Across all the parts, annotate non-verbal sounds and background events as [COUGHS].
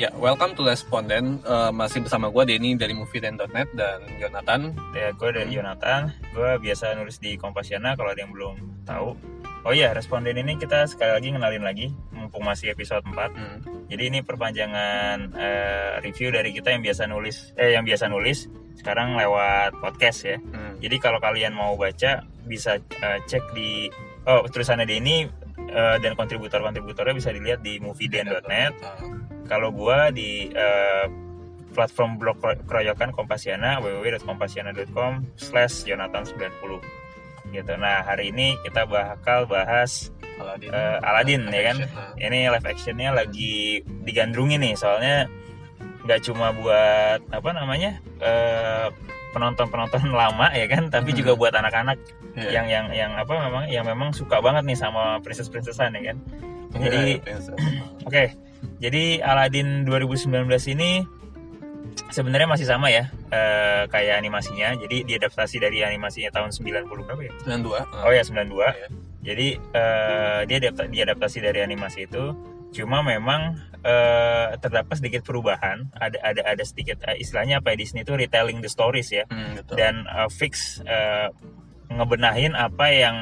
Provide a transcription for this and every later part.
Ya, welcome to Responden. Uh, masih bersama gue Denny dari Movie.net dan Jonathan. Ya, gue dari Jonathan. Gue biasa nulis di Kompasiana kalau ada yang belum tahu. Oh iya, Responden ini kita sekali lagi ngenalin lagi, mumpung masih episode 4. Hmm. Jadi ini perpanjangan uh, review dari kita yang biasa nulis, eh yang biasa nulis, sekarang lewat podcast ya. Hmm. Jadi kalau kalian mau baca, bisa uh, cek di, oh tulisannya Denny uh, dan kontributor-kontributornya bisa dilihat di movie.net. Hmm kalau gue di uh, platform blog keroyokan Kompasiana www.kompasiana.com slash Jonathan 90 gitu. Nah hari ini kita bakal bahas Aladin, uh, Aladin ya kan? Action, ini live actionnya lagi digandrungi nih soalnya nggak cuma buat apa namanya uh, penonton-penonton [LAUGHS] lama ya kan? Tapi hmm. juga buat anak-anak yeah. yang yang yang apa memang yang memang suka banget nih sama princess-princessan ya kan? Iya, jadi [CLEARS THROAT] oke. okay jadi Aladdin 2019 ini sebenarnya masih sama ya uh, kayak animasinya. Jadi diadaptasi dari animasinya tahun 90 berapa ya? 92. Oh ya 92. Iya. Jadi uh, dia diadaptasi dari animasi itu. Cuma memang uh, terdapat sedikit perubahan. Ada ada ada sedikit uh, istilahnya apa ya Disney itu retelling the stories ya. Hmm, betul. Dan uh, fix uh, ngebenahin apa yang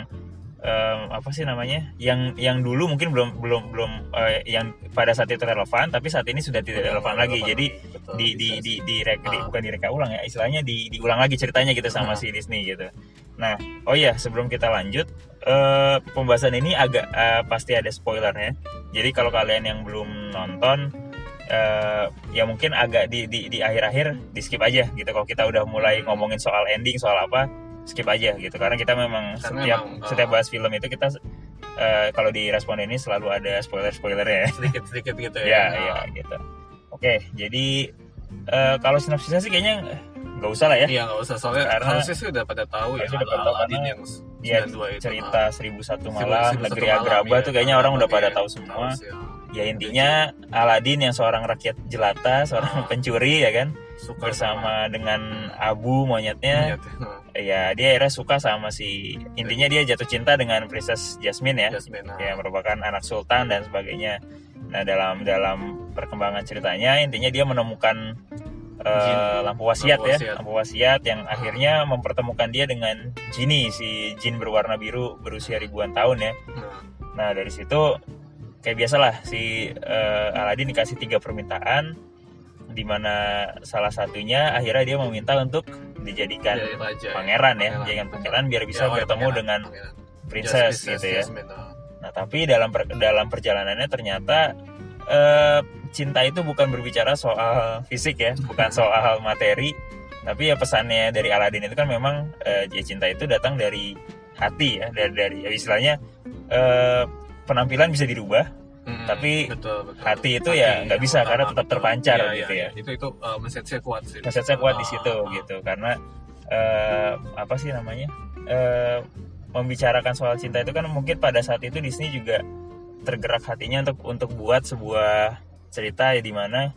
um, apa sih namanya yang yang dulu mungkin belum belum belum uh, yang pada saat itu relevan tapi saat ini sudah tidak relevan lagi. jadi betul, di di di di, reka, di bukan direka ulang ya istilahnya di diulang lagi ceritanya gitu sama uh. si Disney gitu. Nah oh iya sebelum kita lanjut uh, pembahasan ini agak uh, pasti ada spoilernya jadi kalau kalian yang belum nonton uh, ya mungkin agak di di di akhir-akhir di skip aja gitu. Kalau kita udah mulai ngomongin soal ending soal apa skip aja gitu. Karena kita memang karena setiap memang, setiap bahas film itu kita uh, kalau di respon ini selalu ada spoiler spoiler ya sedikit sedikit gitu ya. Ya, ya gitu. Oke jadi uh, kalau sinopsisnya sih kayaknya nggak usah lah ya. Iya nggak usah. Soalnya karena harusnya sih udah pada tahu ya udah pada tahu karena yang ya, cerita seribu satu malam negeri agraba ya, tuh kayaknya orang udah pada tahu semua. ya intinya Aladin yang seorang rakyat jelata seorang pencuri ya kan suka bersama sama. dengan Abu monyetnya Monyet. ya dia akhirnya suka sama si intinya dia jatuh cinta dengan Princess Jasmine ya Jasmine, nah. ya merupakan anak sultan dan sebagainya nah dalam dalam perkembangan ceritanya intinya dia menemukan uh, lampu wasiat lampu ya wasiat. lampu wasiat yang ah. akhirnya mempertemukan dia dengan Jini si jin berwarna biru berusia ribuan tahun ya nah, nah dari situ kayak biasalah si uh, Aladin dikasih tiga permintaan di mana salah satunya akhirnya dia meminta untuk dijadikan raja, pangeran ya, pangeran. jangan pangeran biar bisa ya, bertemu pangeran, dengan pangeran. princess Just gitu ya. Nah tapi dalam per, dalam perjalanannya ternyata uh, cinta itu bukan berbicara soal fisik ya, bukan [LAUGHS] soal materi, tapi ya pesannya dari Aladin itu kan memang uh, ya cinta itu datang dari hati ya, dari dari ya, istilahnya uh, penampilan bisa dirubah Hmm, tapi betul, betul. hati itu hati, ya nggak bisa karena tetap terpancar iya, gitu iya, ya. Itu itu uh, message-nya kuat sih. Message-nya kuat di situ uh, gitu karena uh, apa sih namanya? Uh, membicarakan soal cinta itu kan mungkin pada saat itu Disney juga tergerak hatinya untuk untuk buat sebuah cerita ya di mana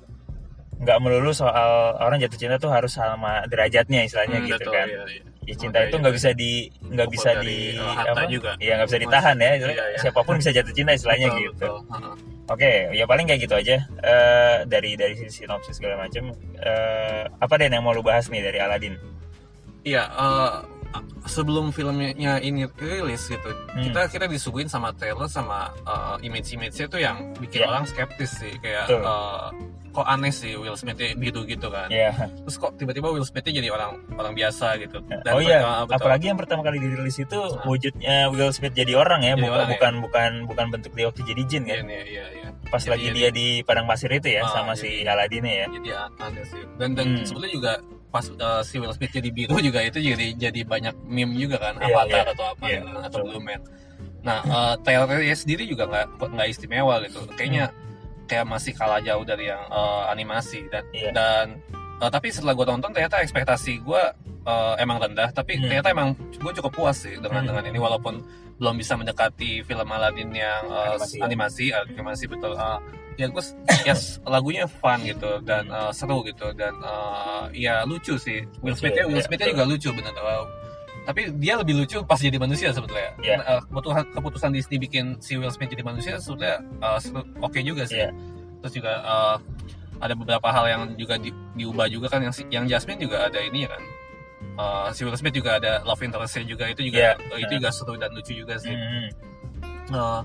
nggak melulu soal orang jatuh cinta tuh harus sama derajatnya istilahnya hmm, gitu betul, kan. Iya, iya ya cinta itu nggak bisa di nggak bisa di apa? juga. Ya nggak bisa ditahan ya iya, iya. siapa pun bisa jatuh cinta istilahnya betul, gitu. betul. oke ya paling kayak gitu aja. Uh, dari dari sisi sinopsis segala macam uh, apa deh yang mau lu bahas nih dari Aladin iya uh, sebelum filmnya ini rilis gitu hmm. kita kita disuguhin sama trailer sama uh, image-image-nya tuh yang bikin yeah. orang skeptis sih kayak uh, kok aneh sih Will Smith gitu gitu kan yeah. terus kok tiba-tiba Will Smith jadi orang orang biasa gitu Dan oh iya betul. apalagi yang pertama kali dirilis itu nah. wujudnya Will Smith jadi orang ya jadi bukan orang, bukan, ya. bukan bukan bentuk dia waktu jadi jin kan iya, iya, iya. pas jadi, lagi jadi, dia di padang pasir itu ya oh, sama jadi, si Aladin ya jadi aneh sih dan dan hmm. sebetulnya juga pas uh, si Will Smith jadi biru juga itu jadi jadi banyak meme juga kan yeah, avatar yeah. atau apa yeah, gitu, atau Blumen nah uh, trailernya sendiri juga nggak nggak istimewa gitu. Kayaknya hmm. kayak masih kalah jauh dari yang uh, animasi. Dan yeah. dan uh, tapi setelah gue tonton ternyata ekspektasi gue uh, emang rendah tapi hmm. ternyata emang gue cukup puas sih dengan hmm. dengan ini walaupun belum bisa mendekati film Aladdin yang uh, animasi, animasi, ya. animasi betul uh, ya gue [COUGHS] yes, lagunya fun gitu dan uh, seru gitu dan uh, ya lucu sih Will Smith Will iya, Smith juga lucu bener uh, tapi dia lebih lucu pas jadi manusia sebetulnya. Yeah. Iya. Uh, keputusan keputusan Disney bikin si Will Smith jadi manusia sebetulnya uh, oke okay juga sih. Yeah. Terus juga uh, ada beberapa hal yang juga di, diubah juga kan yang yang Jasmine juga ada ini ya kan uh, si Will Smith juga ada love interestnya juga itu juga Yeah. itu juga seru dan lucu juga sih Hmm. Uh,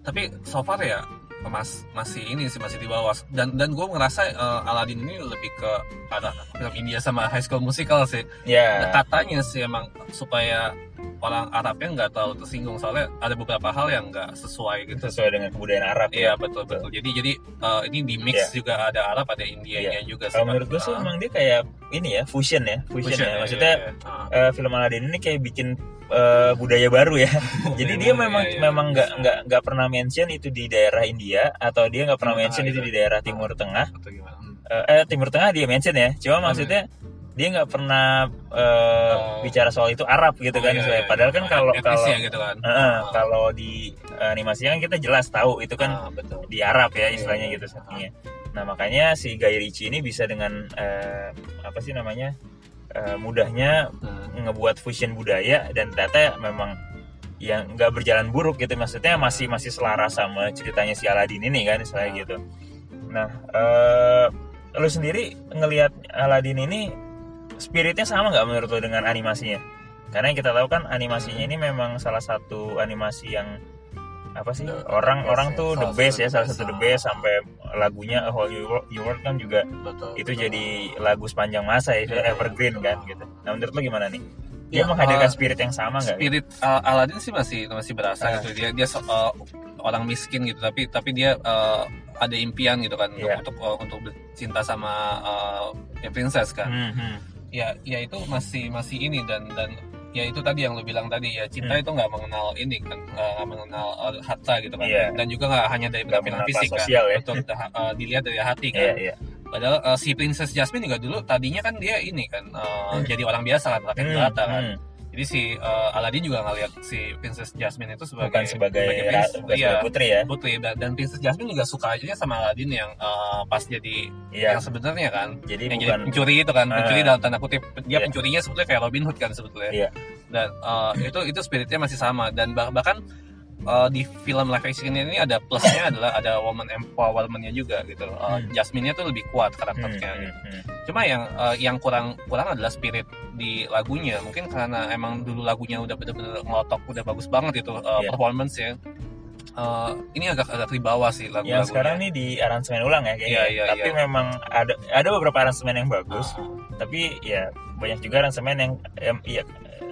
tapi so far ya mas masih ini sih masih di bawah dan dan gue ngerasa uh, Aladdin ini lebih ke arah film India sama High School Musical sih Ya. katanya sih emang supaya orang Arabnya nggak terlalu tersinggung soalnya ada beberapa hal yang nggak sesuai gitu sesuai dengan kebudayaan Arab Iya ya. betul betul. Jadi jadi uh, ini di mix Iya. juga ada Arab ada India juga. sih, Kalau menurut gue sih Ah, emang dia kayak ini ya fusion ya, fusion, fusion, ya. iya, Maksudnya iya, iya. Ah. eh, film Aladdin ini kayak bikin eh, budaya baru ya. [LAUGHS] Jadi dia Iya, memang iya, iya. memang nggak nggak nggak pernah mention itu di daerah India atau dia nggak pernah mention itu di daerah Timur Tengah. atau gimana? Eh, Timur Tengah dia mention ya. Cuma Oh, maksudnya dia nggak pernah eh, Oh. bicara soal itu Arab gitu Oh, kan. iya, iya, Padahal iya. kan kalau kalau gitu kan. eh, Ah. kalau di animasinya kan kita jelas tahu itu kan Ah, betul. di Arab ya istilahnya Iya, gitu iya. settingnya. Nah makanya si Guy Ritchie ini bisa dengan eh, apa sih namanya eh, mudahnya Hmm. ngebuat fusion budaya dan ternyata memang yang nggak berjalan buruk gitu maksudnya masih masih selaras sama ceritanya si Aladdin ini kan istilahnya Nah. gitu. Nah eh, lu sendiri ngelihat Aladdin ini spiritnya sama nggak menurut lu dengan animasinya? Karena yang kita tahu kan animasinya ini memang salah satu animasi yang apa sih The- orang the orang best tuh ya. the best ya salah satu the ah. best sampai lagunya A Whole New World, New World kan juga Betul. itu betul. jadi lagu sepanjang masa ya itu Iya, evergreen iya. kan gitu. Nah menurut lu gimana nih? Dia Ya, menghadirkan uh, spirit yang sama nggak? spirit uh, Aladdin sih masih masih berasa Ah. gitu dia dia so- uh, orang miskin gitu tapi tapi dia uh, ada impian gitu kan untuk Iya. untuk uh, untuk bercinta sama uh, ya princess kan Hmm, hmm. Ya ya itu masih masih ini dan dan ya itu tadi yang lo bilang tadi ya cinta Hmm. itu nggak mengenal ini kan nggak mengenal uh, harta gitu kan Iya. dan juga nggak hanya dari penampilan fisik kan ya. Betul, [LAUGHS] uh, dilihat dari hati kan iya. padahal uh, si princess Jasmine juga dulu tadinya kan dia ini kan uh, jadi orang biasa kan rakyat Hmm, jelata kan hmm. Jadi si uh, Aladdin juga ngeliat si princess Jasmine itu sebagai Bukan sebagai, prince- ra- bukan iya, sebagai putri ya? putri dan, princess Jasmine juga suka aja sama Aladdin yang uh, pas jadi Iya. yang sebenarnya kan Jadi yang bukan jadi pencuri itu kan pencuri Ah. dalam tanda kutip dia Iya. pencurinya sebetulnya kayak Robin Hood kan sebetulnya Iya. dan uh, itu itu spiritnya masih sama dan bah- bahkan uh, di film live action ini ada plusnya adalah ada woman empowermentnya juga gitu uh, Hmm. Jasmine-nya tuh lebih kuat karakternya hmm, gitu. hmm. cuma yang uh, yang kurang kurang adalah spirit di lagunya mungkin karena emang dulu lagunya udah bener-bener ngelotok udah bagus banget itu uh, Iya. performance ya Uh, ini agak agak di bawah sih lagu Yang sekarang nih di aransemen ulang ya kayaknya. Iya, iya, tapi iya. memang ada ada beberapa aransemen yang bagus, Ah. tapi ya banyak juga aransemen yang em, ya,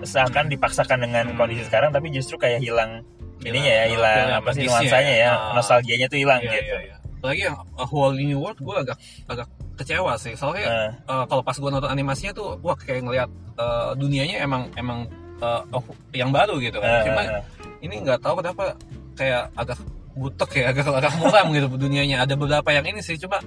seakan dipaksakan dengan Hmm. kondisi sekarang tapi justru kayak Hilang, ininya ya, ah, hilang apa sih nuansanya ya, ya. Ah. nostalgianya tuh hilang Iya, gitu. iya, iya. apalagi yang A Whole New World gue agak agak kecewa sih soalnya Eh, uh, kalau pas gue nonton animasinya tuh wah kayak ngelihat uh, dunianya emang emang uh, oh, yang baru gitu kan eh, cuma eh, eh. ini nggak tahu kenapa kayak agak butek ya [LAUGHS] agak agak muram gitu dunianya ada beberapa yang ini sih cuma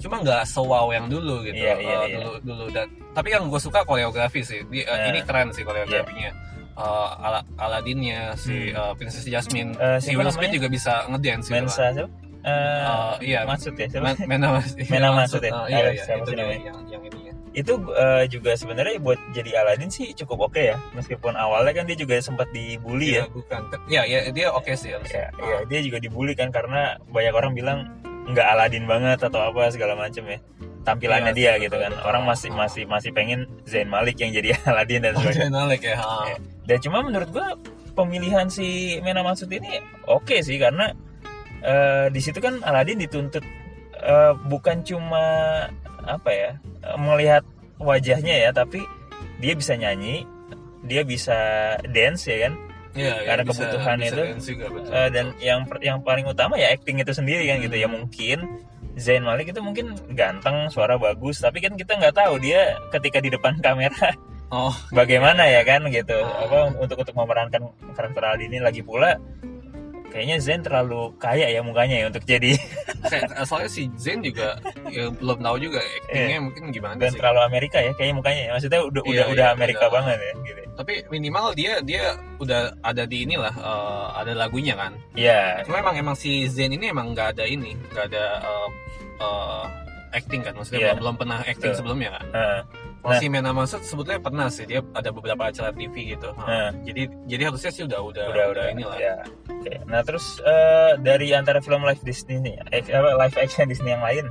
cuma nggak sewow yang dulu gitu Iya, iya, uh, iya. dulu dulu dan tapi yang gue suka koreografi sih Di- uh, ini keren sih koreografinya Uh, ala Aladdinnya si uh, Princess Jasmine Hmm. Eh, si Will Smith juga bisa ngedance gitu Mensa siapa? Eh, Eh, iya. maksud ya siapa? Men, Mena Mas Mena Masud ya? Uh, iya, Ah, iya, siapa itu dia yang yang ini ya. itu eh, juga sebenarnya buat jadi Aladdin sih cukup oke ya meskipun awalnya kan dia juga sempat dibully ya Iya, bukan. Ya, ya dia oke sih ya, harusnya. ya dia juga dibully kan karena banyak orang bilang nggak Aladin banget atau apa segala macam ya tampilannya Iya, dia betul, gitu kan betul. orang masih masih masih pengen Zain Malik yang jadi [LAUGHS] Aladin dan Oh, Zayn Malik ya. ha. Iya. Dan cuma menurut gua pemilihan si Mena Mansud ini oke sih karena eh, di situ kan Aladin dituntut eh, bukan cuma apa ya eh, melihat wajahnya ya tapi dia bisa nyanyi dia bisa dance ya kan Iya, iya, Karena bisa- kebutuhan bisa itu, juga, betul, Eh, dan betul. yang yang paling utama ya acting itu sendiri kan gitu ya Hmm. mungkin Zain Malik itu mungkin ganteng suara bagus tapi kan kita nggak tahu dia ketika di depan kamera Oh, bagaimana ya kan gitu Ah. apa untuk untuk memerankan karakter Aldi ini lagi pula kayaknya Zain terlalu kaya ya mukanya ya untuk jadi [LAUGHS] kayak- soalnya si Zayn juga ya, belum tahu juga actingnya mungkin gimana dan sih. terlalu Amerika ya kayaknya mukanya ya. maksudnya udah Iya, udah udah iya, Amerika udah. banget ya gitu Tapi minimal dia dia udah ada di inilah eh, ada lagunya kan. ya Cuma emang emang si Zayn ini emang nggak ada ini, nggak ada eh, eh, acting kan, maksudnya Iya. belum, belum pernah acting Betul. sebelumnya kan. eh, Kalau Nah. Masud sebetulnya pernah sih dia ada beberapa acara TV gitu. Nah. Jadi jadi harusnya sih udah udah udah udah inilah. ya oke nah terus eh, dari antara film live Disney nih eh, live action Disney yang lain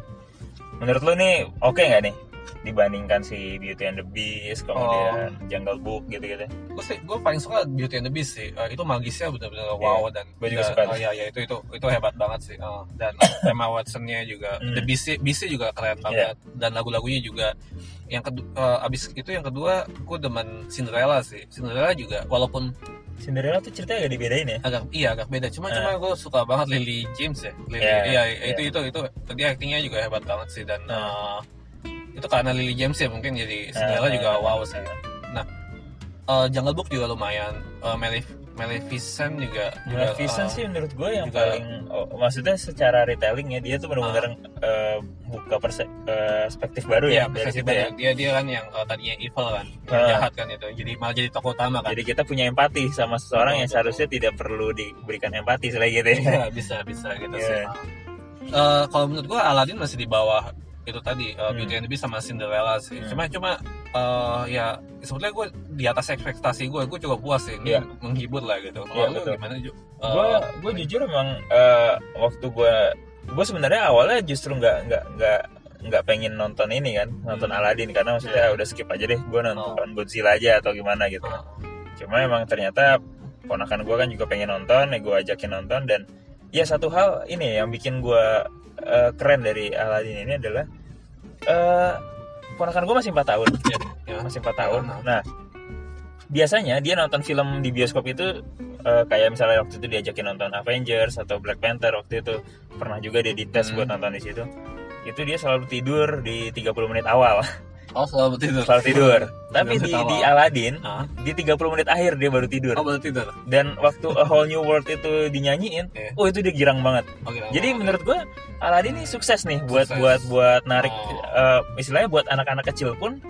menurut lu nih oke okay nggak nih dibandingkan si Beauty and the Beast kemudian oh. Jungle Book gitu-gitu gue sih gue paling suka Beauty and the Beast sih uh, itu magisnya benar-benar yeah. wow dan gue juga suka uh, ya ya itu itu itu hebat banget sih uh, dan [COUGHS] Emma Watsonnya juga mm. The Beast Beast juga keren iya. banget yeah. dan lagu-lagunya juga yang kedua uh, abis itu yang kedua gue demen Cinderella sih Cinderella juga walaupun Cinderella tuh ceritanya agak dibedain ya? Agak iya agak beda. Cuma uh. cuma gue suka banget Lily James ya. Lily, yeah, iya yeah. itu itu itu dia aktingnya juga hebat banget sih dan uh. Itu karena Lily James ya mungkin jadi Cinderella uh, juga wow sih. Nah, uh, Jungle Book juga lumayan. Uh, Melif Maleficent juga Maleficent uh, sih menurut gue yang juga, paling oh, maksudnya secara retailing ya dia tuh benar-benar uh, uh, buka perspektif baru ya, ya dari situ ya. Dia dia kan yang uh, tadinya evil kan, uh, jahat kan itu. Jadi malah jadi tokoh utama kan. Jadi kita punya empati sama seseorang oh, yang seharusnya betul. tidak perlu diberikan empati selain gitu ya. Iya, bisa bisa gitu yeah. sih. Uh, kalau menurut gua Aladdin masih di bawah itu tadi uh, hmm. Beauty and the Beast sama Cinderella sih. Hmm. Cuma cuma uh, ya sebetulnya gue di atas ekspektasi gue, gue cukup puas sih, yeah. menghibur lah gitu. Kalau yeah, lu gimana juga? Uh, gue gue jujur emang uh, waktu gue gue sebenarnya awalnya justru nggak nggak nggak nggak pengen nonton ini kan nonton hmm. Aladdin karena maksudnya yeah. udah skip aja deh gue nonton oh. Godzilla aja atau gimana gitu. Oh. Cuma emang ternyata ponakan gue kan juga pengen nonton, ya gue ajakin nonton dan ya satu hal ini yang bikin gue uh, keren dari Aladdin ini adalah uh, ponakan gue masih empat tahun. Ya, ya. masih empat tahun. Nah biasanya dia nonton film di bioskop itu uh, kayak misalnya waktu itu diajakin nonton Avengers atau Black Panther waktu itu. Pernah juga dia dites hmm. buat nonton di situ. Itu dia selalu tidur di 30 menit awal [LAUGHS] Oh selalu tidur. Selalu tidur. Tapi di, di Aladdin huh? di 30 menit akhir dia baru tidur. Oh baru tidur. Dan waktu A Whole New World itu dinyanyiin, yeah. oh itu dia girang banget. Oh, Jadi okay. menurut gua Aladdin ini sukses nih buat sukses. buat buat narik oh. uh, istilahnya buat anak-anak kecil pun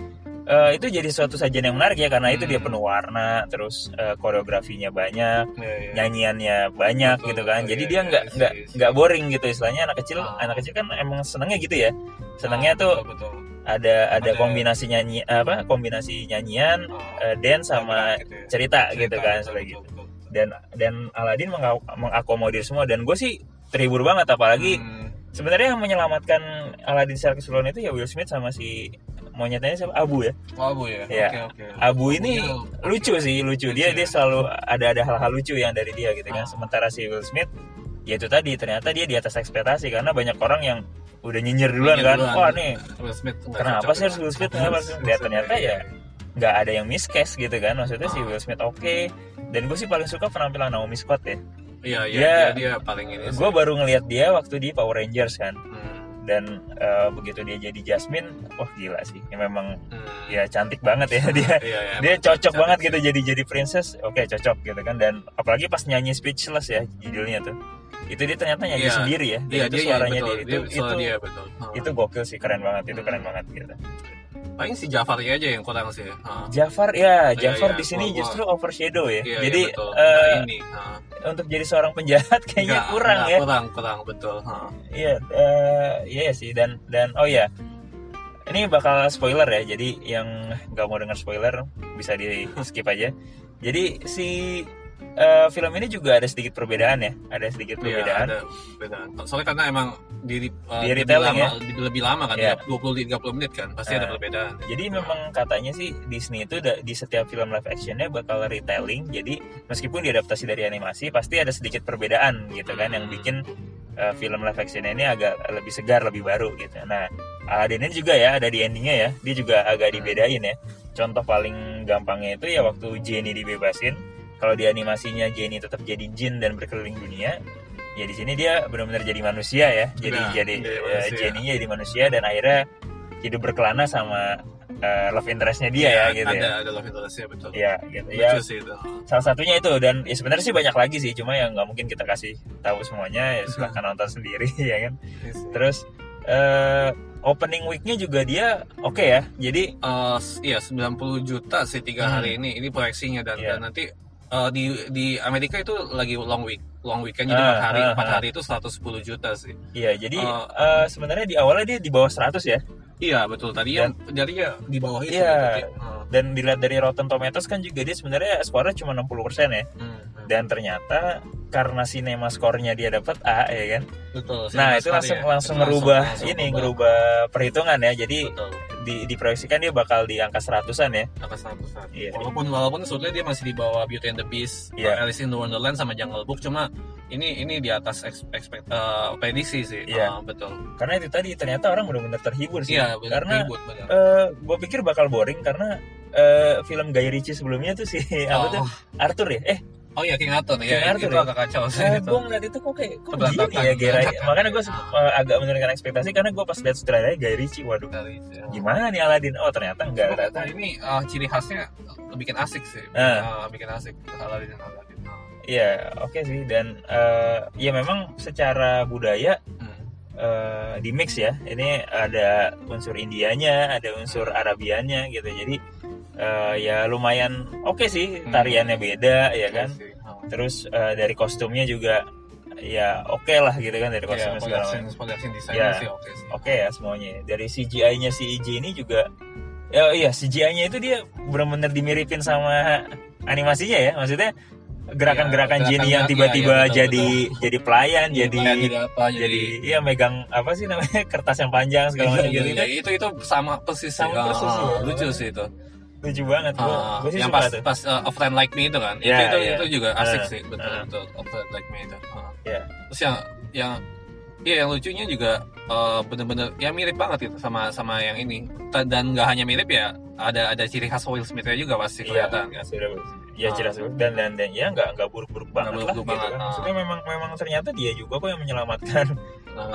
uh, itu jadi suatu sajian yang menarik ya karena hmm. itu dia hmm. penuh warna terus uh, koreografinya banyak yeah, yeah. nyanyiannya banyak betul, gitu kan jadi yeah, dia iya, nggak nggak yeah, nggak boring gitu istilahnya anak kecil oh. anak kecil kan emang senengnya gitu ya senengnya oh, tuh betul, betul ada ada, kombinasi nyanyi apa kombinasi nyanyian oh, uh, dance sama gitu ya. cerita, cerita gitu kan seperti gitu dan dan Aladin mengakomodir semua dan gue sih terhibur banget apalagi hmm. sebenarnya yang menyelamatkan Aladin secara keseluruhan itu ya Will Smith sama si monyetnya siapa Abu ya oh, Abu ya, ya. Okay, okay. Abu ini lucu sih lucu, dia ya. dia selalu ada ada hal-hal lucu yang dari dia gitu kan oh. sementara si Will Smith ya itu tadi ternyata dia di atas ekspektasi karena banyak orang yang udah nyinyir duluan kan? duluan. wah nih. Will Smith kenapa sih harus Will Smith? Kenapa lihat ternyata ya nggak ada yang miscast gitu kan? Maksudnya si Will Smith oke. Okay. dan gue sih paling suka penampilan Naomi Scott ya. Iya iya dia, dia, dia paling ini gue baru ngelihat dia waktu di Power Rangers kan. Hmm. dan uh, begitu dia jadi Jasmine wah gila sih. Ya memang hmm. ya cantik banget ya. [LAUGHS] Dia iya, iya, dia cocok banget gitu jadi jadi princess. Oke okay, cocok gitu kan. Dan apalagi pas nyanyi speechless ya judulnya tuh itu dia ternyata nyanyi yeah. sendiri ya yeah, itu dia, suaranya dia, dia, itu dia, itu dia, betul. Hmm. itu gokil sih keren banget itu keren banget gitu. Paling si Jafar aja yang kurang sih hmm. Jafar ya iya, Jafar yeah, di sini justru overshadow ya. Yeah, jadi yeah, uh, nah, ini, untuk jadi seorang penjahat [LAUGHS] kayaknya enggak, kurang enggak, ya. kurang kurang betul iya uh, iya sih dan dan oh ya ini bakal spoiler ya jadi yang nggak mau dengar spoiler bisa di skip aja. Jadi si uh, film ini juga ada sedikit perbedaan ya ada sedikit iya, perbedaan ya, ada perbedaan soalnya karena emang di, uh, di lebih lama, ya? lebih, lebih lama kan ya. 20 30 menit kan pasti uh, ada perbedaan jadi memang katanya sih Disney itu di setiap film live actionnya bakal retelling jadi meskipun diadaptasi dari animasi pasti ada sedikit perbedaan gitu kan hmm. yang bikin uh, film live action ini agak lebih segar lebih baru gitu nah Aladdin ini juga ya ada di endingnya ya dia juga agak hmm. dibedain ya contoh paling gampangnya itu ya waktu Jenny dibebasin kalau di animasinya Jenny tetap jadi jin dan berkeliling dunia ya di sini dia benar-benar jadi manusia ya. Jadi nah, jadi uh, Jenny jadi manusia dan akhirnya hidup berkelana sama uh, love interestnya dia ya, ya gitu ada, ya. ada love interestnya betul. Ya gitu ya. Sih itu. salah satunya itu dan ya sebenarnya sih banyak lagi sih cuma yang nggak mungkin kita kasih tahu semuanya ya [LAUGHS] silahkan nonton sendiri [LAUGHS] ya kan. Yes, iya terus uh, opening weeknya juga dia oke okay ya jadi uh, iya 90 juta sih tiga hmm. hari ini ini proyeksinya dan, yeah. dan nanti uh, di di Amerika itu lagi long week long weekend jadi empat uh, hari empat uh, uh. hari itu 110 juta sih iya jadi uh, uh, sebenarnya di awalnya dia di bawah 100 ya iya betul tadi dan, ya jadi ya di bawah itu iya, uh. Dan dilihat dari Rotten Tomatoes kan juga dia sebenarnya skornya cuma 60% ya hmm, hmm. dan ternyata karena sinema skornya dia dapat A ya kan betul nah itu langsung ya. langsung ngerubah ini ngerubah perhitungan ya jadi betul. di diproyeksikan dia bakal di angka seratusan ya angka seratusan iya. walaupun walaupun sebetulnya dia masih di bawah Beauty and the Beast yeah. Alice in the Wonderland sama Jungle Book cuma ini ini di atas expect uh, prediksi sih iya. Uh, betul karena itu tadi ternyata orang benar-benar terhibur sih iya, karena terhibur, uh, eh, gue pikir bakal boring karena uh, film Guy Ritchie sebelumnya tuh si oh. [LAUGHS] apa tuh Arthur ya eh Oh iya King Arthur ya. King Arthur itu ya? agak kacau sih. Eh, gue ngeliat itu kok kayak kok gini ya Gera. Makanya gue uh, agak menurunkan ekspektasi karena gue pas lihat sutradaranya Guy Ritchie, waduh. Ya. Gimana nih Aladdin? Oh ternyata enggak ternyata. Ini uh, ciri khasnya bikin asik sih. Uh. Uh, bikin asik Aladdin Aladdin. Iya, oke okay sih dan uh, ya memang secara budaya hmm. uh, di mix ya. Ini ada unsur Indianya, ada unsur Arabianya gitu. Jadi uh, ya lumayan oke okay sih hmm. tariannya beda ya kan oh. terus uh, dari kostumnya juga ya oke okay lah gitu kan dari kostumnya ya, segala macam ya oke okay, okay ya semuanya dari CGI-nya si IJ ini juga ya iya CGI-nya itu dia benar-benar dimiripin sama animasinya ya maksudnya gerakan-gerakan ya, Jenny yang tiba-tiba ya, jadi betul. jadi pelayan ya, jadi apa, jadi, jadi iya megang apa sih namanya [LAUGHS] kertas yang panjang segala macam gitu ya, itu itu sama persis sama persis oh, ya. lucu sih itu lucu banget gua, uh, gua sih yang pas tuh. pas uh, offline like me itu kan yeah, itu itu, yeah. itu juga asik uh, sih betul uh, betul offline like me itu uh. yeah. terus yang yang Iya yang lucunya juga uh, bener-bener ya mirip banget itu sama sama yang ini dan nggak hanya mirip ya ada ada ciri khas Will Smith juga pasti iya, kelihatan kan. Iya ciri khas dan dan dan ya nggak nggak buruk-buruk banget buruk -buruk lah banget, gitu kan. Maksudnya memang memang ternyata dia juga kok yang menyelamatkan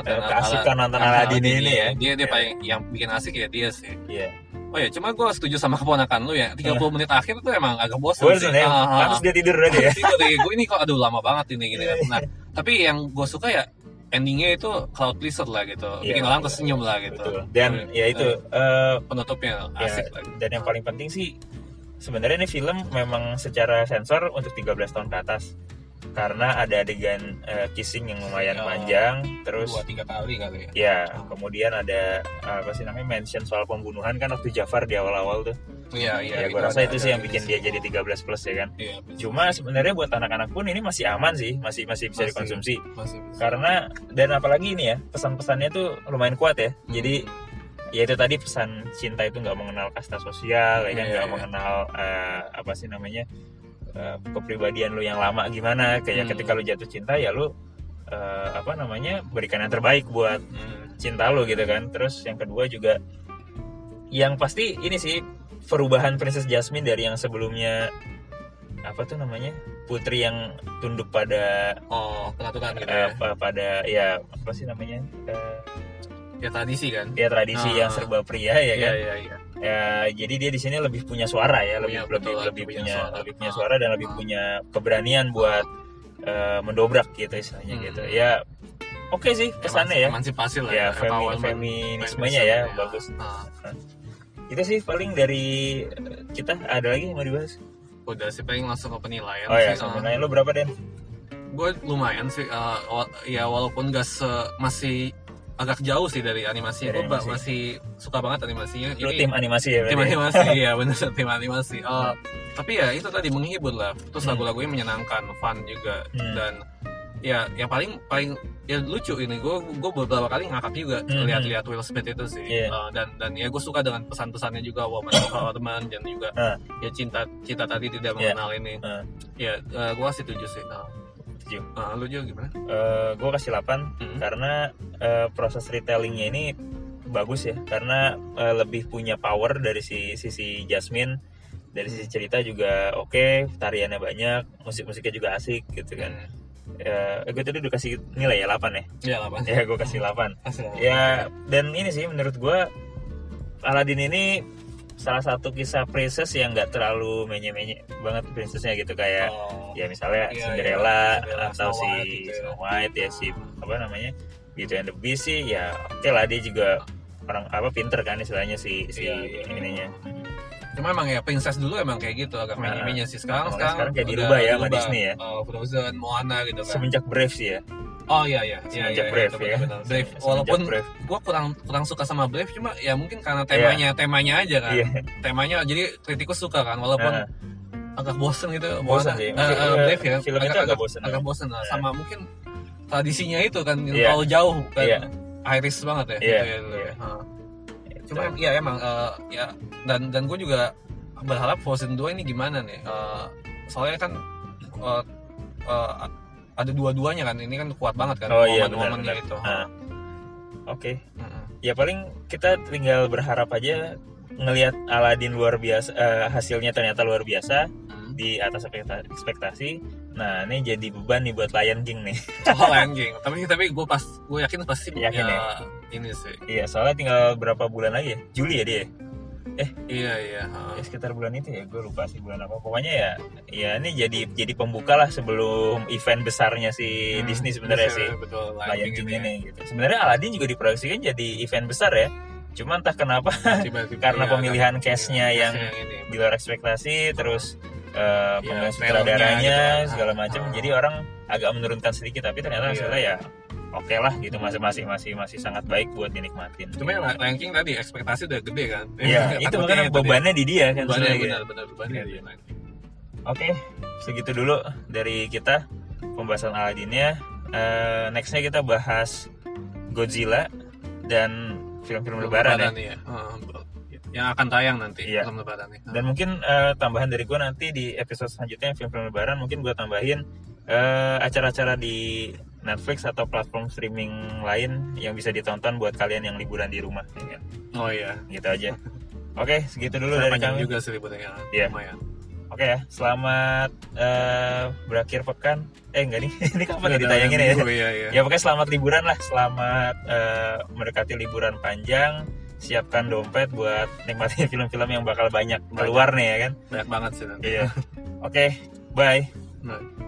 keasikan nonton Aladdin ini ya. Dia dia paling yang bikin asik ya dia sih. Iya. Oh ya, cuma gue setuju sama keponakan lu ya. 30 uh. menit akhir tuh emang agak bosan sih. Ya? Uh, Harus dia tidur aja ya. [LAUGHS] tidur deh. Gue ini kok aduh lama banget ini gini kan. Nah, tapi yang gue suka ya endingnya itu cloud pleaser lah gitu. Yeah, Bikin orang tersenyum lah gitu. Betul. Dan ya itu uh, penutupnya ya, asik lah. Gitu. Dan yang paling penting sih sebenarnya ini film memang secara sensor untuk 13 tahun ke atas. Karena ada adegan uh, kissing yang lumayan oh, panjang terus dua tiga kali kali ya. Ya kemudian ada apa sih namanya mention soal pembunuhan kan waktu Jafar di awal-awal tuh. Iya iya ya, gue rasa itu sih yang bikin dia jadi 13 plus ya kan. Iya, cuma sebenarnya buat anak-anak pun ini masih aman sih masih masih bisa masih, dikonsumsi. masih bisa. karena dan apalagi ini ya pesan-pesannya tuh lumayan kuat ya. Hmm. jadi ya itu tadi pesan cinta itu nggak mengenal kasta sosial ya kan iya, nggak iya, mengenal uh, apa sih namanya uh, kepribadian lu yang lama gimana kayak hmm. ketika lu jatuh cinta ya lu uh, apa namanya berikan yang terbaik buat hmm. cinta lu gitu kan terus yang kedua juga yang pasti ini sih perubahan Princess Jasmine dari yang sebelumnya apa tuh namanya putri yang tunduk pada oh peraturan gitu uh, ya. pada ya apa sih namanya uh, ya tradisi kan? Ya tradisi uh, yang serba pria ya iya, kan? iya, iya. Ya jadi dia di sini lebih punya suara ya. Lebih ya, lebih lebih punya suara. lebih punya suara dan lebih punya keberanian buat uh, mendobrak gitu istilahnya hmm. gitu. Ya oke okay sih kesannya ya. emansipasi lah ya, ya femi, feminismenya ya, ya bagus. Nah. itu sih paling dari kita. Ada lagi yang mau dibahas? Udah sih paling langsung ke penilaian oh ya penilaian lo berapa Den? gue lumayan sih uh, ya walaupun gak se masih agak jauh sih dari animasi. Gue masih suka banget animasinya. Lu Ini, tim animasi ya? Tim animasi, [LAUGHS] ya benar tim animasi. Uh, tapi ya itu tadi menghibur lah. Terus hmm. lagu-lagunya menyenangkan, fun juga hmm. dan ya yang paling paling ya lucu ini gue gue beberapa kali ngakak juga hmm. lihat-lihat Will Smith itu sih yeah. uh, dan dan ya gue suka dengan pesan-pesannya juga woman teman dan juga uh. ya cinta cinta tadi tidak iya. mengenal yeah. ini uh. ya uh, gue kasih tujuh sih uh. 7 uh, lu juga gimana? Uh, eh, gue kasih 8 hmm. karena uh, proses retellingnya ini bagus ya karena uh, lebih punya power dari si sisi Jasmine dari sisi cerita juga oke okay, tariannya banyak musik-musiknya juga asik gitu kan hmm. ya gue tadi udah kasih nilai ya 8 ya ya 8 ya gue kasih 8 Asli, ya dan ini sih menurut gue Aladdin ini salah satu kisah princess yang nggak terlalu menye-menye banget princessnya gitu kayak oh, ya misalnya iya, Cinderella iya, atau Snow si White, gitu. Ya. Snow White ya si apa namanya Beauty and the Beast sih ya oke okay lah dia juga orang apa pinter kan istilahnya si si iya, iya. ininya cuma emang ya princess dulu emang kayak gitu agak nah, menye-menye sih sekarang sekarang, sekarang kayak dirubah ya sama Disney ya uh, Frozen Moana gitu kan semenjak Brave sih ya Oh iya iya, iya, iya, Brave iya, ya. Brave. Walaupun gue kurang kurang suka sama Brave cuma ya mungkin karena temanya yeah. temanya aja kan. Yeah. Temanya jadi kritikus suka kan walaupun uh. agak bosen gitu bosen sih uh, uh, Brave ya film itu agak, agak bosen agak bosen lah yeah. sama mungkin tradisinya itu kan yang yeah. terlalu jauh kan yeah. Iris banget ya yeah. gitu ya, gitu. Yeah. Uh. Cuma ya emang uh, ya dan dan gue juga berharap Frozen 2 ini gimana nih uh, soalnya kan uh, uh, ada dua-duanya kan ini kan kuat banget kan oh, momen-momennya iya, itu uh. oke okay. uh -uh. ya paling kita tinggal berharap aja ngelihat Aladin luar biasa uh, hasilnya ternyata luar biasa hmm. di atas ekspektasi nah ini jadi beban nih buat Lion King nih. [LAUGHS] Oh Lion King. Tapi tapi gue pas gue yakin pasti yakin ya, ya ini sih. Iya soalnya tinggal berapa bulan lagi ya? Juli ya dia? Eh iya iya ya, sekitar bulan itu ya? Gue lupa sih bulan apa. Pokoknya ya ya ini jadi jadi pembuka lah sebelum event besarnya si hmm, Disney sebenarnya sih. betul, Lion King ini gitu. Sebenarnya Aladdin juga diproyeksikan jadi event besar ya. Cuma entah kenapa Tiba-tiba [LAUGHS] karena ya, pemilihan case-nya yang, yang di luar ekspektasi, terus uh, ya, sutradaranya gitu. segala macam, oh. jadi orang agak menurunkan sedikit, tapi ternyata iya. hasilnya ya oke okay lah gitu masih masih masih masih sangat baik buat dinikmatin. Cuma yang ranking tadi ekspektasi udah gede kan. Iya, [LAUGHS] itu makanya bebannya di dia kan. Bebannya benar benar bebannya di dia. Oke, segitu dulu dari kita pembahasan Aladdinnya. Uh, nextnya kita bahas Godzilla dan film-film lebaran, lebaran ya. ya. Uh, yang akan tayang nanti iya. film lebaran ya. Dan mungkin uh, tambahan dari gue nanti di episode selanjutnya film-film lebaran mungkin gue tambahin uh, acara-acara di Netflix atau platform streaming lain yang bisa ditonton buat kalian yang liburan di rumah. Ya. Oh iya, gitu aja. Oke, segitu dulu Saya dari kami. juga sih liburannya. Iya. Lumayan. Oke ya, selamat uh, berakhir pekan. Eh enggak nih, [LAUGHS] ini kapan ya ditayangin ya? Iya, iya. Ya pokoknya selamat liburan lah, selamat uh, mendekati liburan panjang. Siapkan dompet buat nikmatin [LAUGHS] film-film yang bakal banyak, banyak keluar nih ya kan? Banyak banget sih. Iya. Oke, okay, bye. Bye.